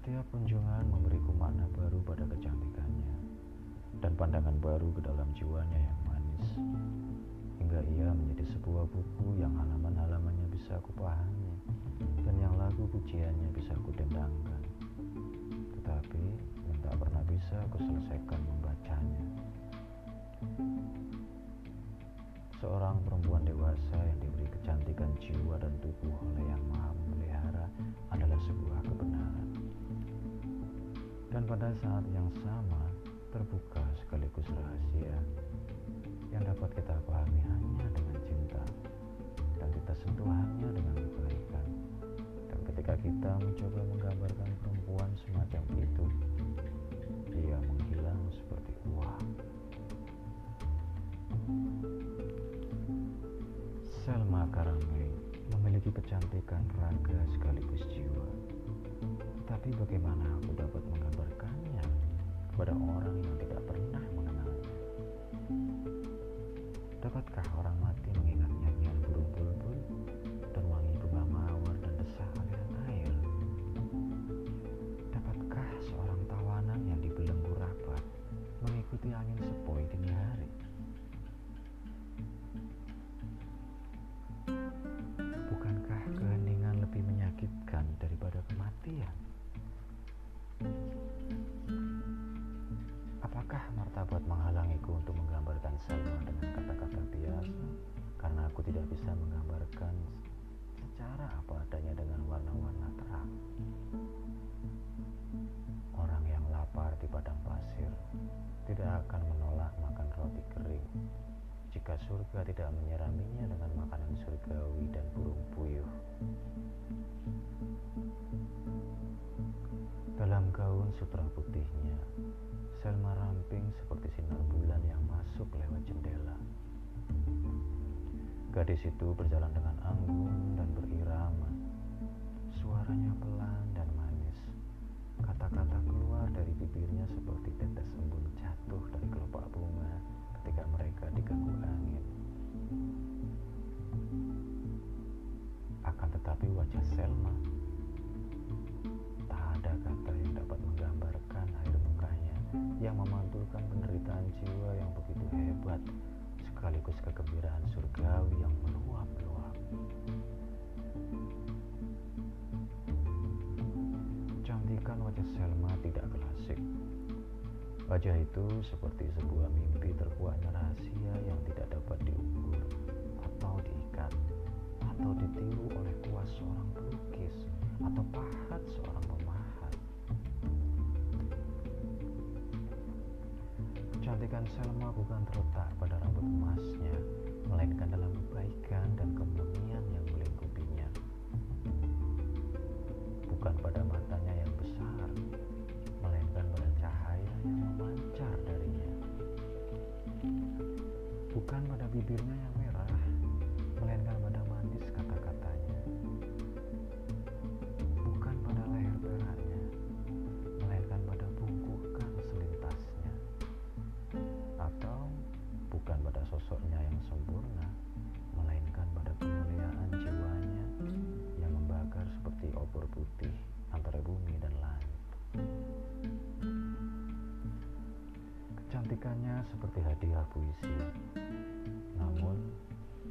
Setiap kunjungan memberiku makna baru pada kecantikannya dan pandangan baru ke dalam jiwanya yang manis. Hingga ia menjadi sebuah buku yang halaman-halamannya bisa aku pahami dan yang lagu pujiannya bisa aku dendangkan. Tetapi yang tak pernah bisa aku selesaikan membacanya. Seorang perempuan dewasa yang diberi kecantikan jiwa dan tubuh oleh yang maha memelihara adalah sebuah kebenaran. Dan pada saat yang sama terbuka sekaligus rahasia yang dapat kita pahami hanya dengan cinta dan kita sentuh hanya dengan kebaikan. Dan ketika kita mencoba menggambarkan perempuan semacam itu, dia menghilang seperti uang. Selma Karame memiliki kecantikan raga sekaligus jiwa. Tapi bagaimana aku dapat menggambarkannya kepada orang yang tidak pernah mengenalnya? Dapatkah orang mati mengingat nyanyian burung bulbul dan wangi bunga mawar dan desah aliran air? Dapatkah seorang tawanan yang dibelenggu rapat mengikuti angin sepoi dini hari? Apakah martabat menghalangiku untuk menggambarkan Salma dengan kata-kata biasa karena aku tidak bisa menggambarkan secara apa adanya dengan warna-warna terang? Orang yang lapar di padang pasir tidak akan menolak makan roti kering jika surga tidak menyiraminya dengan makanan surgawi dan burung puyuh. Dalam gaun sutra putihnya, Selma ramping seperti sinar bulan yang masuk lewat jendela. Gadis itu berjalan dengan anggun dan berirama. Suaranya pelan dan manis. Kata-kata keluar dari bibirnya seperti tetes embun jatuh dari kelopak bunga ketika mereka diganggu angin. Surgawi yang meluap-luap. Kecantikan wajah Selma tidak klasik. Wajah itu seperti sebuah mimpi terkuaknya rahasia yang tidak dapat diukur atau diikat atau ditiru oleh kuas seorang pelukis atau pahat seorang pemahat. Kecantikan Selma bukan terletak pada rambut emasnya, melainkan dalam kebaikan dan kemunian yang melingkupinya. Yang sempurna, melainkan pada kemuliaan jiwanya yang membakar seperti obor putih antara bumi dan langit. Kecantikannya seperti hadiah puisi. Namun,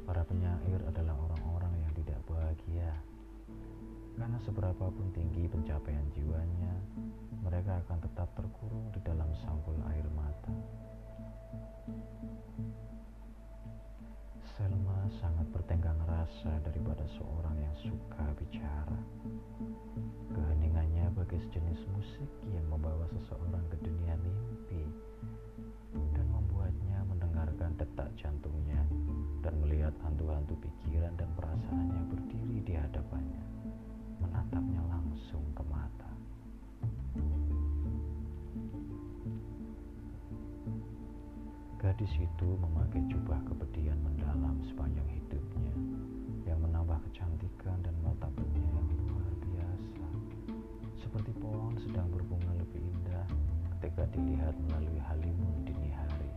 para penyair adalah orang-orang yang tidak bahagia. Karena seberapapun tinggi pencapaian jiwanya, mereka akan tetap terkurung rasa daripada seorang yang suka bicara. Keheningannya bagai sejenis musik yang membawa seseorang ke dunia mimpi dan membuatnya mendengarkan detak jantungnya dan melihat hantu-hantu pikiran dan perasaannya berdiri di hadapannya, menatapnya langsung ke mata. Gadis itu memakai jubah kepedihan mendalam sepanjang hidupnya sedang berbunga lebih indah ketika dilihat melalui halimun dini hari.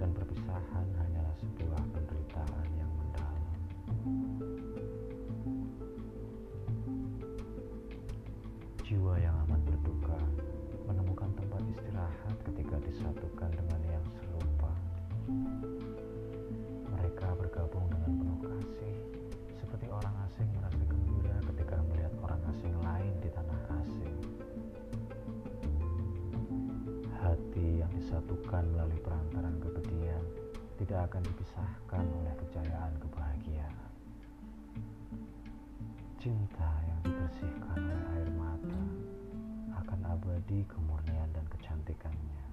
Dan perpisahan hanyalah sebuah penderitaan yang mendalam. Jiwa yang amat berduka menemukan tempat istirahat disatukan melalui perantaran kepedihan tidak akan dipisahkan oleh kejayaan kebahagiaan. Cinta yang dibersihkan oleh air mata akan abadi kemurnian dan kecantikannya.